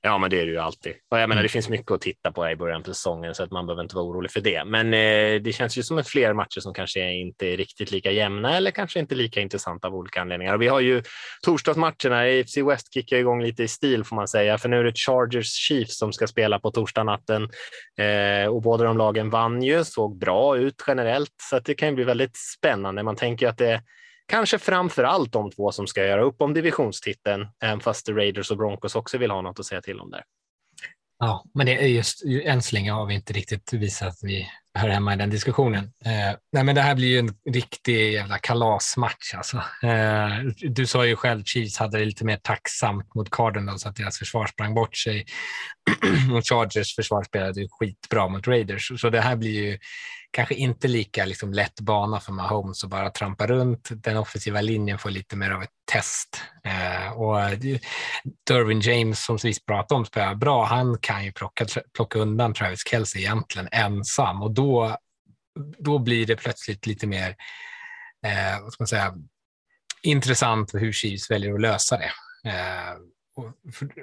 Ja, men det är det ju alltid. Och jag menar, Mm. det finns mycket att titta på i början på säsongen så att man behöver inte vara orolig för det. Men eh, det känns ju som fler matcher som kanske inte är riktigt lika jämna eller kanske inte lika intressanta av olika anledningar. Och vi har ju torsdagsmatcherna. AFC West kickar igång lite i stil får man säga, för nu är det Chargers Chiefs som ska spela på torsdagnatten eh, och båda de lagen vann ju, såg bra ut generellt, så att det kan ju bli väldigt spännande. Man tänker att det Kanske framför allt de två som ska göra upp om divisionstiteln, även fast Raiders och Broncos också vill ha något att säga till om där. Ja, men det är just, än så länge har vi inte riktigt visat att vi hör hemma i den diskussionen. Eh, nej, men det här blir ju en riktig jävla kalasmatch. Alltså. Eh, du sa ju själv Chiefs hade det lite mer tacksamt mot Cardinals alltså att deras försvar sprang bort sig. och Chargers försvar spelade ju skitbra mot Raiders. Så det här blir ju kanske inte lika liksom, lätt bana för Mahomes att bara trampa runt. Den offensiva linjen får lite mer av ett test. Eh, och eh, Derwin James, som vi pratade om, spelar bra. Han kan ju plocka, plocka undan Travis Kelce egentligen ensam och då, då blir det plötsligt lite mer eh, vad ska man säga, intressant hur Chiefs väljer att lösa det. Eh,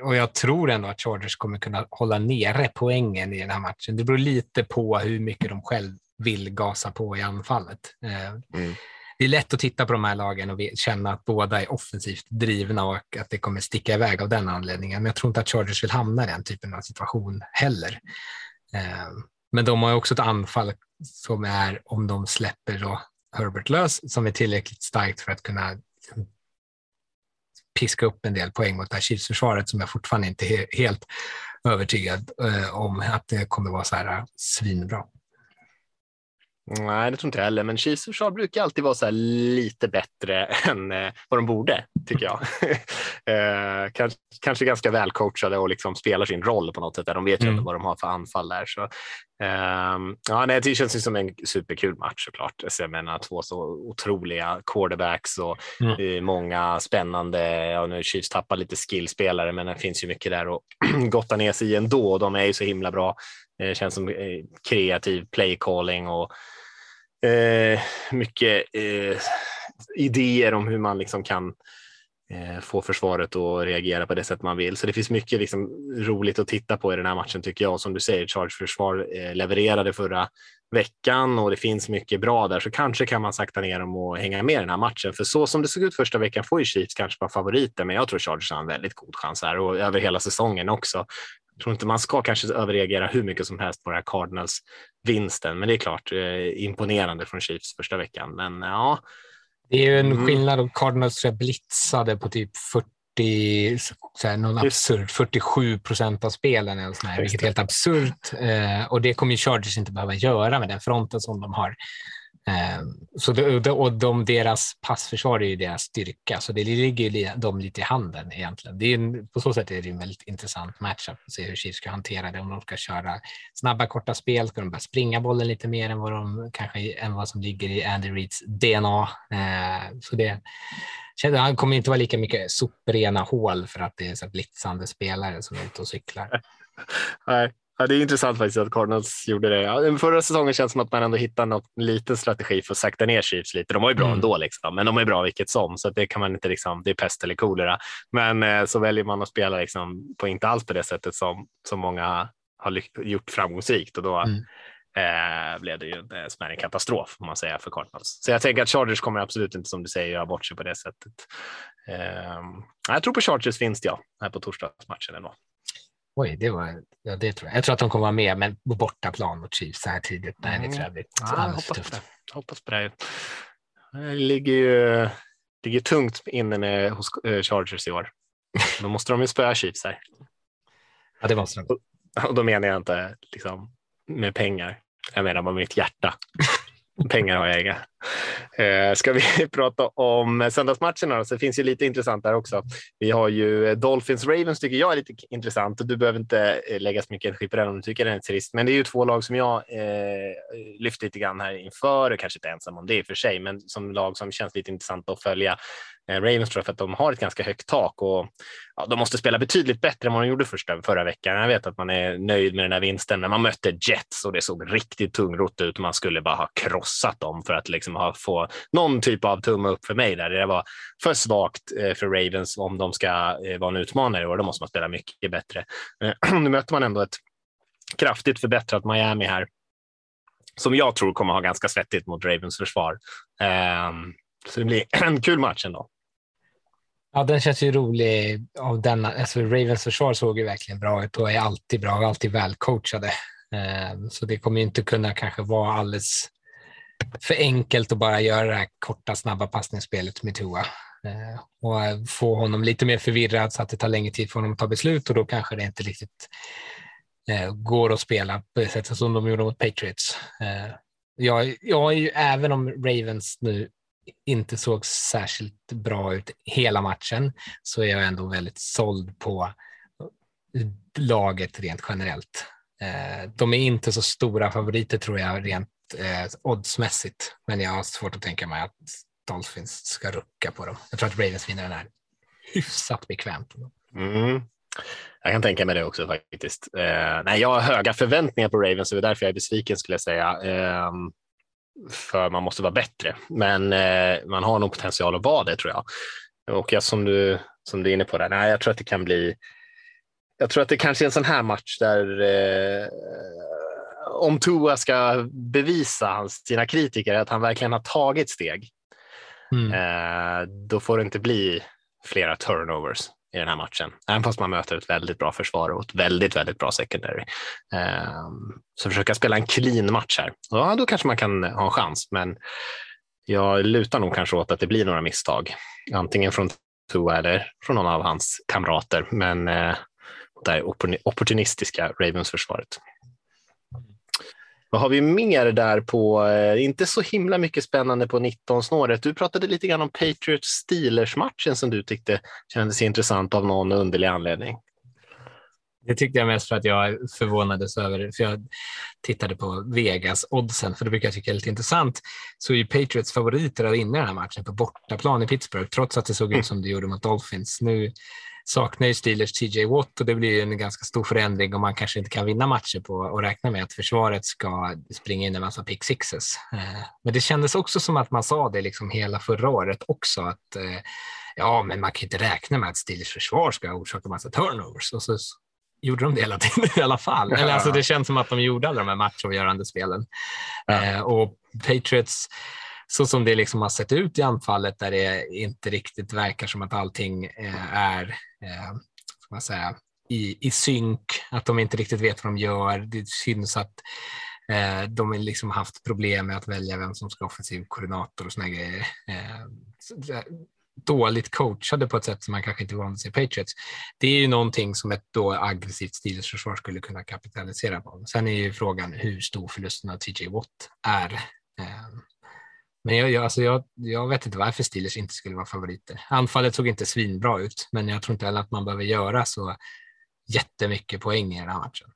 och jag tror ändå att Chargers kommer kunna hålla nere poängen i den här matchen. Det beror lite på hur mycket de själv vill gasa på i anfallet. Eh, mm. Det är lätt att titta på de här lagen och känna att båda är offensivt drivna och att det kommer sticka iväg av den anledningen. Men jag tror inte att Chargers vill hamna i den typen av situation heller. Men de har också ett anfall som är, om de släpper då Herbert lös, som är tillräckligt starkt för att kunna piska upp en del poäng mot det här Chiefs-försvaret som jag fortfarande inte är helt övertygad eh, om att det kommer vara så här eh, svinbra. Nej, det tror inte jag heller, men Chiefs försvar brukar alltid vara så lite bättre än eh, vad de borde, tycker jag. eh, kanske, kanske ganska välcoachade och liksom spelar sin roll på något sätt. Där. De vet ju mm. vad de har för anfall där. Så, eh, ja, nej, det känns ju som en superkul match såklart. Så jag menar, två så otroliga quarterbacks och mm. många spännande, ja, nu Chiefs tappar lite skillspelare, men det finns ju mycket där att gotta ner sig i ändå. De är ju så himla bra. Det känns som eh, kreativ playcalling och eh, mycket eh, idéer om hur man liksom kan eh, få försvaret att reagera på det sätt man vill. Så det finns mycket liksom roligt att titta på i den här matchen tycker jag. Som du säger, Charge försvar eh, levererade förra veckan och det finns mycket bra där så kanske kan man sakta ner dem och hänga med i den här matchen. För så som det såg ut första veckan får ju Chiefs kanske vara favoriter, men jag tror Chargers har en väldigt god chans här och över hela säsongen också. Jag tror inte man ska kanske överreagera hur mycket som helst på den här Cardinals-vinsten, men det är klart eh, imponerande från Chiefs första veckan. Men ja. Det är ju en mm. skillnad om Cardinals blitzade på typ 40, så här, någon absurd, 47 procent av spelen, eller sån här, vilket är helt absurt. Eh, och det kommer ju Chargers inte behöva göra med den fronten som de har. Ehm, så det, och de, deras passförsvar är ju deras styrka, så det ligger ju dem lite i handen egentligen. Det är en, på så sätt är det en väldigt intressant match att se hur Chiefs ska hantera det. Om de ska köra snabba, korta spel, ska de börja springa bollen lite mer än vad, de, kanske, än vad som ligger i Andy Reeds DNA. Ehm, så det, han kommer inte vara lika mycket soprena hål för att det är så blitzande spelare som är ute och cyklar. Nej, Ja, det är intressant faktiskt att Cardinals gjorde det. Ja, förra säsongen känns som att man ändå hittade någon liten strategi för att sakta ner Chiefs lite. De var ju bra mm. ändå, liksom, men de är bra vilket som, så det kan man inte liksom, det är pest eller kolera. Men eh, så väljer man att spela liksom, på inte alls på det sättet som, som många har gjort framgångsrikt och då mm. eh, blev det ju en eh, smärre katastrof om man säger för Cardinals. Så jag tänker att Chargers kommer absolut inte som du säger göra bort sig på det sättet. Eh, jag tror på Chargers vinst ja, här på torsdagsmatchen ändå. Oj, det var, ja, det tror jag. jag tror att de kommer vara med, men på bortaplan mot Chiefs så här tidigt. Nej, det tror jag blir ja, hoppas tufft. På det. Hoppas på det. Det ligger ju ligger tungt inne hos eh, Chargers i år. Då måste de ju spöa Chiefs här. Ja, det måste de. Och, och då menar jag inte liksom, med pengar. Jag menar med mitt hjärta. Pengar har jag inga. Eh, ska vi prata om söndagsmatcherna? Så det finns ju lite intressant där också. Vi har ju eh, Dolphins Ravens tycker jag är lite intressant och du behöver inte eh, lägga så mycket energi på den om du tycker den är trist. Men det är ju två lag som jag eh, lyfter lite grann här inför, kanske inte ensam om det i och för sig, men som lag som känns lite intressant att följa. Eh, Ravens tror jag för att de har ett ganska högt tak och ja, de måste spela betydligt bättre än vad de gjorde första, förra veckan. Jag vet att man är nöjd med den här vinsten, men man mötte Jets och det såg riktigt tungrott ut. Man skulle bara ha krossat dem för att liksom ha, få någon typ av tumme upp för mig där. Det var för svagt eh, för Ravens om de ska eh, vara en utmanare och då måste man spela mycket bättre. Eh, nu möter man ändå ett kraftigt förbättrat Miami här som jag tror kommer ha ganska svettigt mot Ravens försvar. Ehm, så det blir en kul match ändå. Ja, den känns ju rolig. Av den, Alltså, Ravens försvar såg ju verkligen bra ut och är alltid bra och alltid välcoachade. Ehm, så det kommer inte kunna kanske vara alldeles för enkelt att bara göra det här korta, snabba passningsspelet med Tua ehm, och få honom lite mer förvirrad så att det tar längre tid för honom att ta beslut och då kanske det inte riktigt eh, går att spela på det sättet som de gjorde mot Patriots. Ehm, jag, jag är ju, även om Ravens nu inte såg särskilt bra ut hela matchen, så är jag ändå väldigt såld på laget rent generellt. Eh, de är inte så stora favoriter tror jag rent eh, oddsmässigt, men jag har svårt att tänka mig att Dolphins ska rucka på dem. Jag tror att Ravens vinner den här hyfsat bekvämt. Mm. Jag kan tänka mig det också faktiskt. Eh, nej, jag har höga förväntningar på Ravens och det är därför jag är besviken skulle jag säga. Eh, för man måste vara bättre, men eh, man har nog potential att vara det tror jag. Och jag, som, du, som du är inne på, där, nej, jag tror att det kan bli jag tror att det kanske är en sån här match där eh, om Tua ska bevisa hans, sina kritiker att han verkligen har tagit steg, mm. eh, då får det inte bli flera turnovers i den här matchen. Även fast man möter ett väldigt bra försvar och ett väldigt, väldigt bra secondary. Ehm, så försöka spela en clean match här. Ja, då kanske man kan ha en chans, men jag lutar nog kanske åt att det blir några misstag. Antingen från Tua eller från någon av hans kamrater. Men eh, det det opportunistiska Ravens-försvaret. Vad har vi mer där på, eh, inte så himla mycket spännande på 19-snåret. Du pratade lite grann om Patriots-Steelers-matchen som du tyckte kändes intressant av någon underlig anledning. Det tyckte jag mest för att jag förvånades över, för jag tittade på Vegas-oddsen, för det brukar jag tycka är lite intressant, så är ju Patriots favoriter att vinna den här matchen på bortaplan i Pittsburgh, trots att det såg ut som det gjorde mot Dolphins. Nu saknar ju Steelers TJ Watt och det blir en ganska stor förändring om man kanske inte kan vinna matcher på och räkna med att försvaret ska springa in en massa pick sixes. Eh, men det kändes också som att man sa det liksom hela förra året också att eh, ja, men man kan inte räkna med att Steelers försvar ska orsaka massa turnovers och så gjorde de det hela tiden i alla fall. Eller, alltså, det känns som att de gjorde alla de här matchavgörande spelen. Ja. Eh, och Patriots så som det liksom har sett ut i anfallet där det inte riktigt verkar som att allting eh, är eh, ska man säga, i, i synk, att de inte riktigt vet vad de gör. Det syns att eh, de har liksom haft problem med att välja vem som ska offensiv koordinator och såna grejer. Eh, dåligt coachade på ett sätt som man kanske inte är sig i Patriots. Det är ju någonting som ett då aggressivt Steelers försvar skulle kunna kapitalisera på. Sen är ju frågan hur stor förlusten av TJ Watt är. Eh, men jag, jag, alltså jag, jag vet inte varför Steelers inte skulle vara favoriter. Anfallet såg inte svinbra ut, men jag tror inte heller att man behöver göra så jättemycket poäng i den här matchen.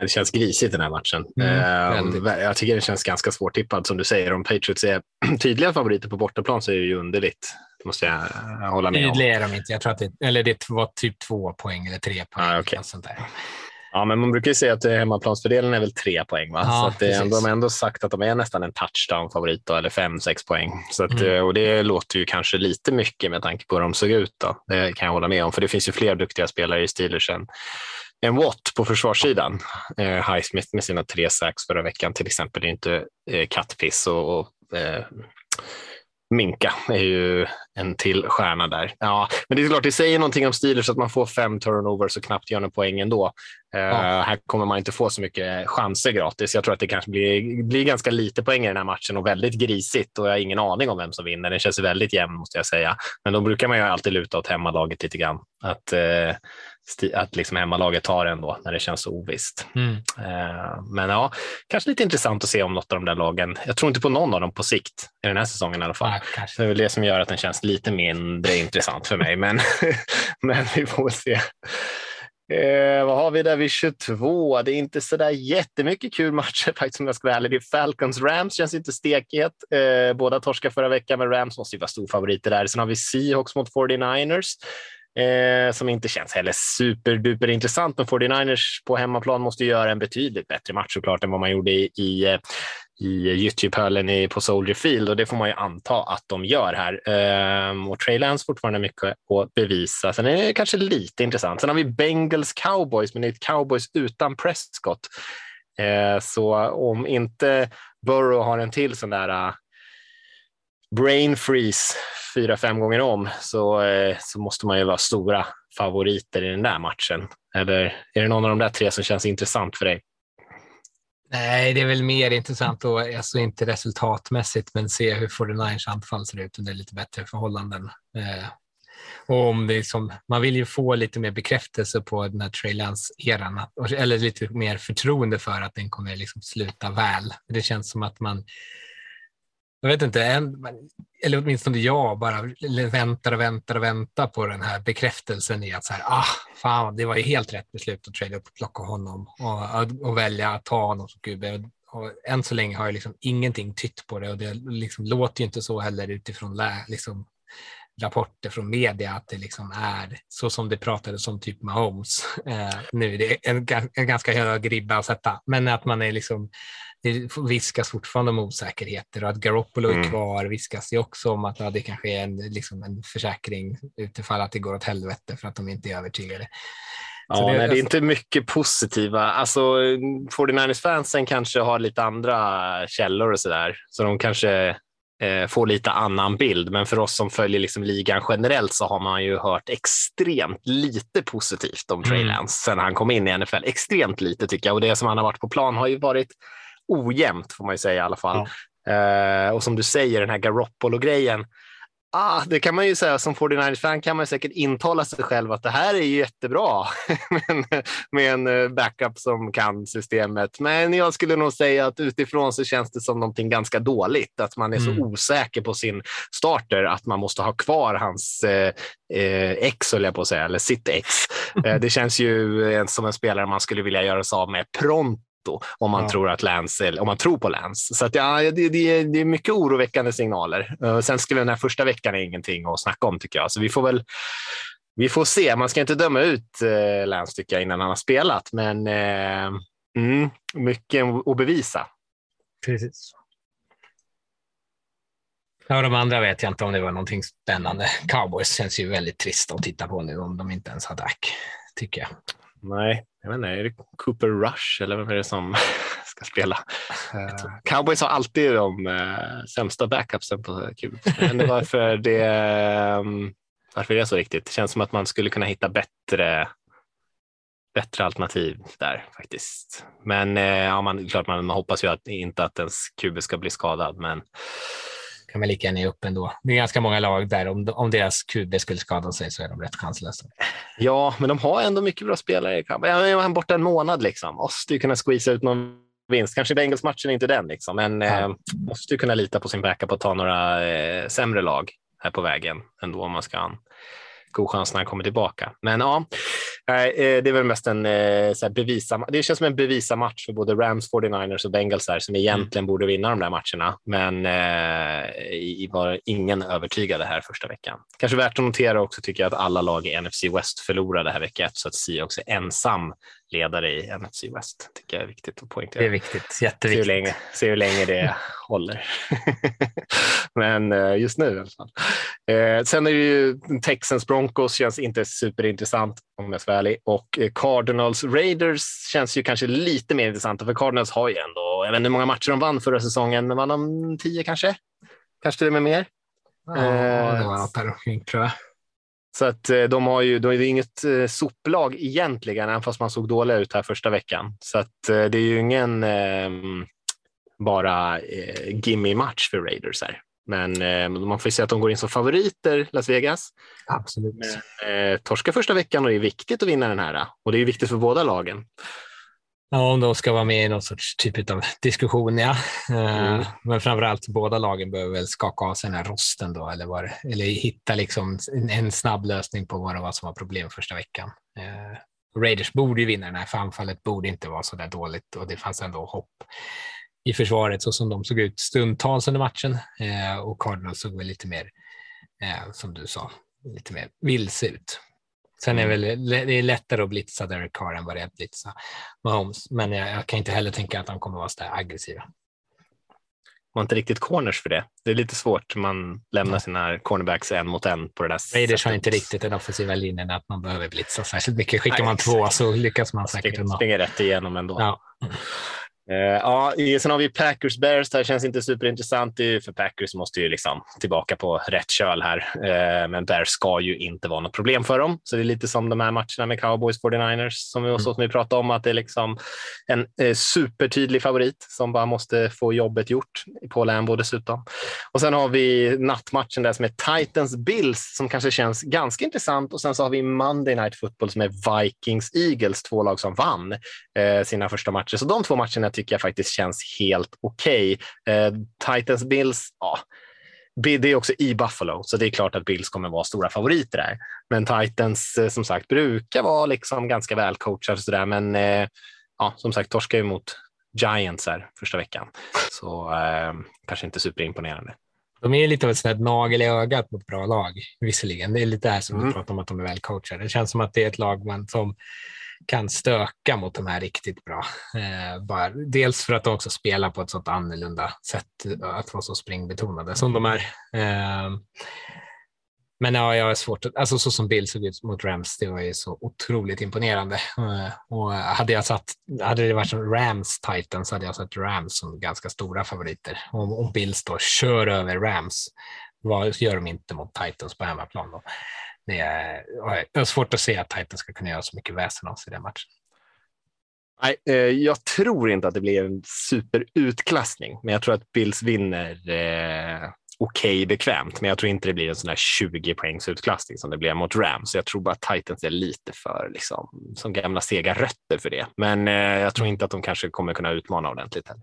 Det känns grisigt den här matchen. Mm, eh, jag tycker det känns ganska svårtippad som du säger. Om Patriots är tydliga favoriter på bortaplan så är det ju underligt. Det måste jag hålla med om. Tydliga är de inte. Jag tror att det, eller det var typ två poäng eller tre poäng. Ah, okay. sånt där. Ja, men man brukar ju säga att hemmaplansfördelen är väl tre poäng. Va? Ja, så att det, ändå, de har ändå sagt att de är nästan en touchdown-favorit, eller fem, sex poäng. Så att, mm. Och det låter ju kanske lite mycket med tanke på hur de såg ut. Då. Det kan jag hålla med om, för det finns ju fler duktiga spelare i Steelers än, än Watt på försvarssidan. Eh, Highsmith med sina tre sacks förra veckan till exempel, det är inte eh, kattpiss och, och eh, Minka är ju en till stjärna där. Ja, men det är klart, det säger någonting om Steelers att man får fem turnovers och knappt gör någon poäng ändå. Ja. Uh, här kommer man inte få så mycket chanser gratis. Jag tror att det kanske blir, blir ganska lite poäng i den här matchen och väldigt grisigt och jag har ingen aning om vem som vinner. Den känns väldigt jämn måste jag säga. Men då brukar man ju alltid luta åt hemmalaget lite grann. Att, uh, att liksom hemmalaget tar ändå när det känns så ovisst. Mm. Uh, men ja, kanske lite intressant att se om något av de där lagen. Jag tror inte på någon av dem på sikt i den här säsongen i alla fall. Ja, det är väl det som gör att den känns lite mindre intressant för mig, men, men vi får väl se. Eh, vad har vi där vid 22? Det är inte så där jättemycket kul matcher faktiskt om jag ska vara ärlig. Det är Falcons Rams känns inte stekhet. Eh, båda torska förra veckan, men Rams måste ju vara storfavoriter där. Sen har vi Seahawks mot 49ers eh, som inte känns heller superduper intressant. Men 49ers på hemmaplan måste göra en betydligt bättre match såklart än vad man gjorde i, i eh, i Gyttjepölen på Soldier Field och det får man ju anta att de gör här. Ehm, och Trey Lance fortfarande mycket att bevisa. Sen är det kanske lite intressant. Sen har vi Bengals Cowboys, men det är ett Cowboys utan Prescott. Ehm, så om inte Burrow har en till sån där äh, brain freeze fyra, fem gånger om så, eh, så måste man ju vara stora favoriter i den där matchen. Eller är det någon av de där tre som känns intressant för dig? Nej, det är väl mer intressant då, alltså inte resultatmässigt, men se hur 49ers anfall ser ut under lite bättre förhållanden. Eh, Och om det är som, man vill ju få lite mer bekräftelse på den här Trey Lance-eran, eller lite mer förtroende för att den kommer liksom sluta väl. Det känns som att man, jag vet inte, en, eller åtminstone jag bara väntar och väntar och väntar på den här bekräftelsen i att så här, ah, fan, det var ju helt rätt beslut att trade upp och plocka honom och, och välja att ta honom som QB. Och än så länge har jag liksom ingenting tytt på det och det liksom låter ju inte så heller utifrån liksom, rapporter från media att det liksom är så som det pratades om typ Mahomes. Eh, nu det är en, en ganska hög ribba att sätta, men att man är liksom det viskas fortfarande om osäkerheter och att Garoppolo är mm. kvar viskas ju också om att ja, det kanske är en, liksom en försäkring utifall att det går åt helvete för att de inte är övertygade. Ja, det, nej, det är inte mycket positiva. Alltså, 49ers-fansen kanske har lite andra källor och så där, så de kanske eh, får lite annan bild. Men för oss som följer liksom ligan generellt så har man ju hört extremt lite positivt om Trey mm. Lance mm. sen han kom in i NFL. Extremt lite tycker jag och det som han har varit på plan har ju varit ojämnt får man ju säga i alla fall. Ja. Eh, och som du säger, den här Garoppolo-grejen. Ah, det kan man ju säga som 49ers-fan kan man säkert intala sig själv att det här är jättebra med en eh, backup som kan systemet. Men jag skulle nog säga att utifrån så känns det som någonting ganska dåligt. Att man är så mm. osäker på sin starter att man måste ha kvar hans eh, eh ex, höll jag på att säga, eller sitt ex. Eh, det känns ju som en spelare man skulle vilja göra sig av med prompt om man, ja. tror att Lance, om man tror på Lance. Så att, ja, det, det, det är mycket oroväckande signaler. Uh, sen skulle den här första veckan är ingenting att snacka om tycker jag. Så vi får väl vi får se. Man ska inte döma ut uh, Lance tycker jag innan han har spelat, men uh, mm, mycket att bevisa. Precis. Ja, de andra vet jag inte om det var någonting spännande. Cowboys känns ju väldigt trist att titta på nu om de inte ens har Dak, tycker jag. Nej, jag vet inte, är det Cooper Rush eller vem är det som ska spela? Uh, Cowboys har alltid de uh, sämsta backupsen på QB. Men varför det, um, varför är det så riktigt? Det känns som att man skulle kunna hitta bättre bättre alternativ där faktiskt. Men eh, ja, man, klart man, man hoppas ju att, inte att ens QB ska bli skadad, men kan man lika gärna ge upp ändå. Det är ganska många lag där, om, om deras QB skulle skada sig så är de rätt chanslösa. Ja, men de har ändå mycket bra spelare. Jag är borta en månad, liksom. måste ju kunna squeeza ut någon vinst. Kanske Bengals-matchen är inte den, liksom. men ja. eh, måste ju kunna lita på sin backup och ta några eh, sämre lag här på vägen ändå om man ska ha en god chans när han kommer tillbaka. Men ja, eh, det är väl mest en eh, så bevisa, det känns som en bevisa match för både Rams, 49ers och Bengals här, som egentligen mm. borde vinna de där matcherna. Men eh, var ingen övertygade här första veckan. Kanske värt att notera också tycker jag att alla lag i NFC West förlorade här vecka ett så att Seahawks är ensam ledare i NFC West. tycker jag är viktigt att poängtera. Det är viktigt, jätteviktigt. Se hur länge, se hur länge det håller. Men eh, just nu i alla fall. Eh, sen är det ju Texans Broncos känns inte superintressant om jag ska vara ärlig. Och eh, Cardinals Raiders känns ju kanske lite mer intressanta för Cardinals har ju ändå, jag vet inte hur många matcher de vann förra säsongen, vann de tio kanske? Kanske till och med mer? Ja, det var något där tror jag. Så att eh, de har ju, de är inget eh, soplag egentligen, även fast man såg dåliga ut här första veckan. Så att eh, det är ju ingen eh, bara eh, gimme-match för Raiders här. Men eh, man får ju säga att de går in som favoriter, Las Vegas. Absolut. Men, eh, torska första veckan och det är viktigt att vinna den här. Och det är viktigt för båda lagen. Ja, om de ska vara med i någon sorts typ av diskussion, ja. Eh, mm. Men framförallt båda lagen behöver väl skaka av sig den här rosten då, eller, var, eller hitta liksom en snabb lösning på vad det var som var problem första veckan. Eh, Raiders borde ju vinna den här, för anfallet borde inte vara så där dåligt och det fanns ändå hopp i försvaret så som de såg ut stundtals under matchen eh, och Cardinals såg väl lite mer, som du sa, lite mer vilse ut. Sen är det mm. väl det är lättare att blitza Derek Carr än vad det är att blitza Mahomes, men jag, jag kan inte heller tänka att de kommer vara så där aggressiva. Man har inte riktigt corners för det. Det är lite svårt. Man lämnar sina cornerbacks en mot en på det där Raiders har inte riktigt den offensiva linjen att man behöver blitza särskilt mycket. Skickar Nej, man två så lyckas man säkert. Springer, springer rätt igenom ändå. Ja. Uh, ja, sen har vi Packers Bears. Det här känns inte superintressant för Packers måste ju liksom tillbaka på rätt köl här. Uh, men Bears ska ju inte vara något problem för dem. Så det är lite som de här matcherna med Cowboys 49ers som vi, mm. som vi pratade om, att det är liksom en uh, supertydlig favorit som bara måste få jobbet gjort på Lambo dessutom. Och sen har vi nattmatchen där som är Titans Bills som kanske känns ganska intressant och sen så har vi Monday Night Football som är Vikings Eagles, två lag som vann sina första matcher. Så de två matcherna tycker jag faktiskt känns helt okej. Okay. Eh, Titans Bills, ja, det är också i Buffalo, så det är klart att Bills kommer vara stora favoriter där. Men Titans eh, som sagt brukar vara liksom ganska välcoachade sådär, men eh, ja, som sagt torskar ju mot Giants här första veckan, så eh, kanske inte superimponerande. De är lite av ett sånt nagel i ögat mot bra lag, visserligen. Det är lite där som mm. du pratar om att de är välcoachade. Det känns som att det är ett lag man som kan stöka mot de här riktigt bra. Eh, bara, dels för att de också spelar på ett sånt annorlunda sätt, att vara så springbetonade som de är. Eh, men ja, jag har svårt att, alltså så som Bill såg ut mot Rams, det var ju så otroligt imponerande. Eh, och hade jag satt, hade det varit som Rams Titans hade jag satt Rams som ganska stora favoriter. Om, om Bills då kör över Rams, vad gör de inte mot Titans på hemmaplan då? Det är, jag har svårt att se att Titans ska kunna göra så mycket väsen av sig i den matchen. Nej, eh, jag tror inte att det blir en superutklassning, men jag tror att Bills vinner eh, okej okay, bekvämt. Men jag tror inte det blir en sån där 20 poängs utklassning som det blev mot Rams. Jag tror bara att Titans är lite för liksom, som gamla sega rötter för det. Men eh, jag tror inte att de kanske kommer kunna utmana ordentligt. Heller.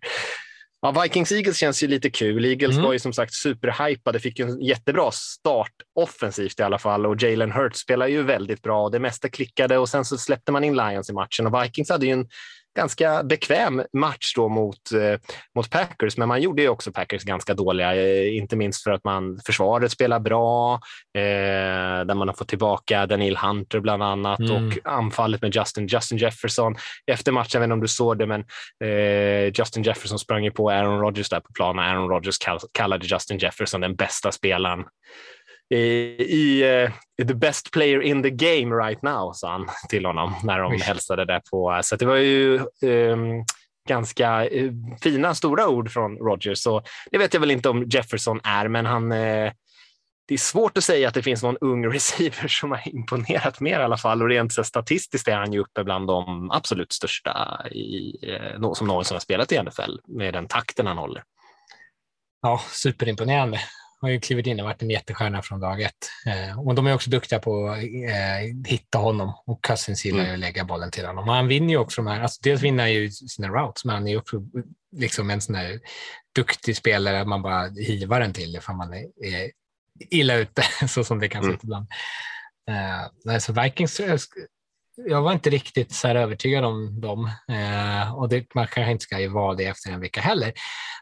Ja, Vikings Eagles känns ju lite kul. Eagles mm. var ju som sagt superhypade, fick en jättebra start offensivt i alla fall och Jalen Hurts spelar ju väldigt bra och det mesta klickade och sen så släppte man in Lions i matchen och Vikings hade ju en ganska bekväm match då mot, eh, mot Packers, men man gjorde ju också Packers ganska dåliga, eh, inte minst för att man försvaret spelar bra, eh, där man har fått tillbaka Daniel Hunter bland annat mm. och anfallet med Justin, Justin Jefferson. Efter matchen, jag vet inte om du såg det, men eh, Justin Jefferson sprang ju på Aaron Rodgers där på planen. Aaron Rodgers kall, kallade Justin Jefferson den bästa spelaren i uh, the best player in the game right now, sa han till honom när de hälsade där på. Så det var ju um, ganska uh, fina, stora ord från Rogers. Så det vet jag väl inte om Jefferson är, men han uh, det är svårt att säga att det finns någon ung receiver som har imponerat mer i alla fall och rent så statistiskt är han ju uppe bland de absolut största i, som någonsin har spelat i NFL med den takten han håller. Ja, superimponerande har ju klivit in och varit en jättestjärna från dag ett. Eh, och de är också duktiga på att eh, hitta honom och Cousins gillar mm. att lägga bollen till honom. Och han vinner ju också de här, alltså dels vinner han ju sina routes, men han är ju också liksom en sån där duktig spelare man bara hivar den till ifall man är, är illa ute, så som det kan se ut mm. ibland. Eh, så Vikings jag var inte riktigt så här övertygad om dem eh, och det, man kanske inte ska ju vara det efter en vecka heller.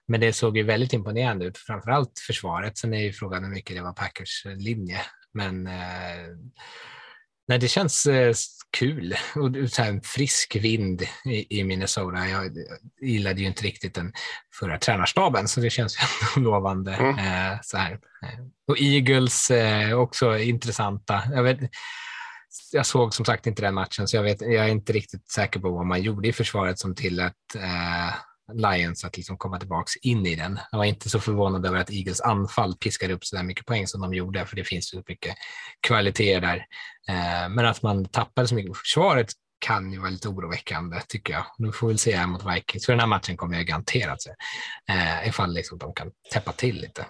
Men det såg ju väldigt imponerande ut, framförallt försvaret. Sen är ju frågan hur mycket det var Packers linje. Men eh, nej, det känns eh, kul och så här, en frisk vind i, i Minnesota. Jag gillade ju inte riktigt den förra tränarstaben så det känns ju lovande. Mm. Eh, så här. Och Eagles eh, också intressanta. Jag vet, jag såg som sagt inte den matchen, så jag, vet, jag är inte riktigt säker på vad man gjorde i försvaret som tillät eh, Lions att liksom komma tillbaka in i den. Jag var inte så förvånad över att Eagles anfall piskade upp så där mycket poäng som de gjorde, för det finns så mycket kvaliteter där. Eh, men att man tappade så mycket på försvaret kan ju vara lite oroväckande tycker jag. Nu får vi väl se här mot Vikings, för den här matchen kommer jag garanterat se, eh, ifall liksom de kan täppa till lite.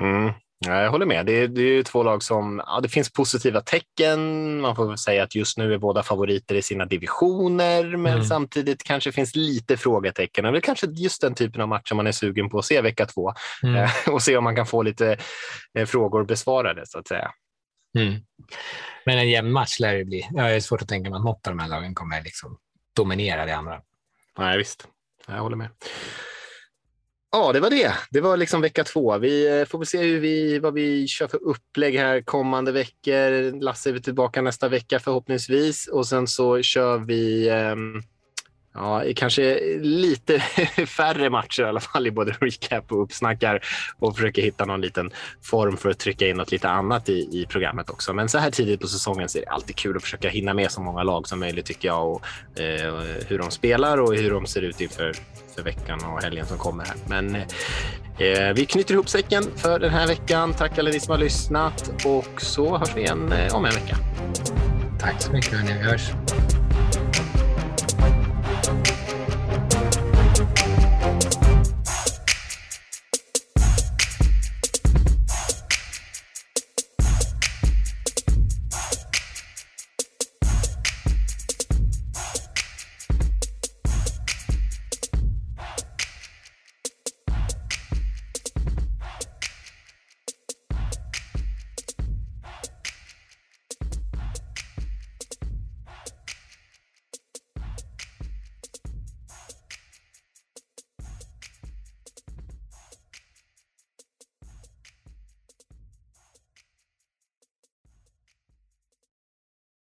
Mm. Jag håller med. Det är, det är två lag som, ja, det finns positiva tecken. Man får väl säga att just nu är båda favoriter i sina divisioner, men mm. samtidigt kanske finns lite frågetecken. Det är kanske just den typen av matcher man är sugen på att se vecka två mm. Eh, och se om man kan få lite eh, frågor besvarade så att säga. Mm. Men en jämn match lär det bli. Jag är svårt att tänka mig att något av de här lagen kommer liksom dominera det andra. Nej, visst. Jag håller med. Ja, det var det. Det var liksom vecka två. Vi eh, får väl se hur vi, vad vi kör för upplägg här kommande veckor. Lasse är tillbaka nästa vecka förhoppningsvis och sen så kör vi. Ehm, ja, kanske lite färre matcher i alla fall i både recap och uppsnackar och försöker hitta någon liten form för att trycka in något lite annat i, i programmet också. Men så här tidigt på säsongen så är det alltid kul att försöka hinna med så många lag som möjligt tycker jag och eh, hur de spelar och hur de ser ut inför för veckan och helgen som kommer här. Men eh, vi knyter ihop säcken för den här veckan. Tack alla ni som har lyssnat och så hörs vi igen eh, om en vecka. Tack så mycket. Hörni. Vi hörs.